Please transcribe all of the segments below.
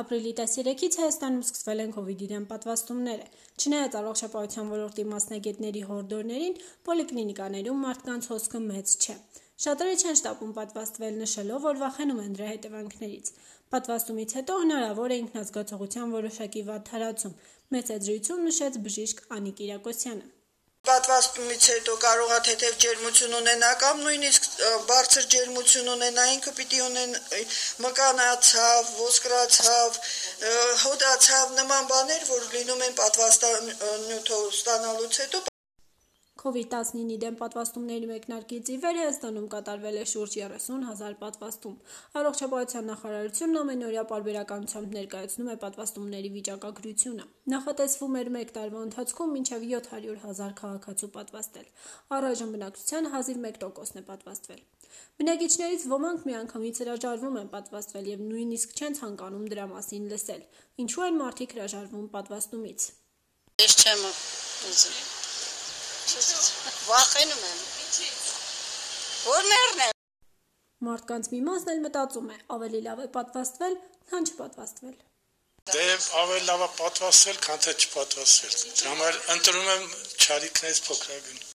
Ապրիլի 13-ից Հայաստանում սկսվել են COVID-ի դեմ պատվաստումները։ Չնայած առողջապահության ոլորտի մասնագետների հորդորներին, պոլիկլինիկաներում մարդկանց հոսքը մեծ չէ։ Շատերը չեն շտապում պատվաստվել, նշելով, որ վախենում են դրա հետևանքներից։ Պատվաստումից հետո հնարավոր է ինքնազգացողության որոշակի վատ թարացում, մեծ էջրույթում նշեց բժիշկ Անի Կիրակոսյանը։ Պատվաստումից հետո կարող է թեթև ջերմություն ունենա կամ նույնիսկ բարձր ջերմություն ունենա, ինքը պիտի ունեն մկանացավ, ոսկրացավ, հոդացավ նման բաներ, որ լինում են պատվաստանյութով ստանալուց հետո COVID-19-ի դեմ պատվաստումների մեկնարկից ի վեր Հայաստանում կատարվել է շուրջ 30 հազար պատվաստում։ Առողջապահության նախարարությունն ամենօրյա պարբերականությամբ ներկայացնում է պատվաստումների վիճակագրությունը։ Նախատեսվում էր մեկ տարվա ընթացքում մինչև 700 հազար քաղաքացու պատվաստել։ Առայժմ բնակչության հազիվ 1%-ն է պատվաստվել։ Բնակիչներից ոմանք միանգամից հրաժարվում են պատվաստվել եւ նույնիսկ չեն ցանկանում դրա մասին լսել։ Ինչու են մարդիկ հրաժարվում պատվաստումից։ Ես չեմ ուզում։ Վախենում եմ։ Որ մեռնեմ։ Մարդկանց մի մասն էլ մտածում է, ավելի լավ է պատվաստվել, քան չպատվաստվել։ Դե ավելի լավ է պատվաստվել, քան թե չպատվաստվել։ Դրա համար ընտրում եմ ճարիքներից փոքրագույն։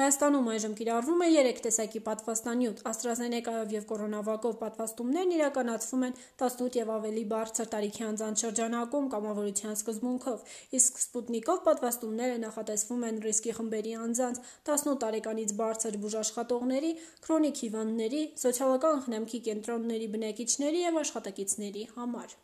Հայաստանում այժմ կիրառվում է 3 տեսակի պատվաստանյութ՝ AstraZeneca-ով եւ կորոնավակով պատվաստումներն իրականացվում են 18 եւ ավելի բարձր տարիքի անձանց շրջանակում կամավորության սկզբունքով, իսկ Sputnik-ով պատվաստումները նախատեսվում են ռիսկի խմբերի անձանց, 18 տարեկանից բարձր բուժաշխատողների, քրոնիկ հիվանդների, սոցիալական խնամքի կենտրոնների բնակիչների եւ աշխատակիցների համար։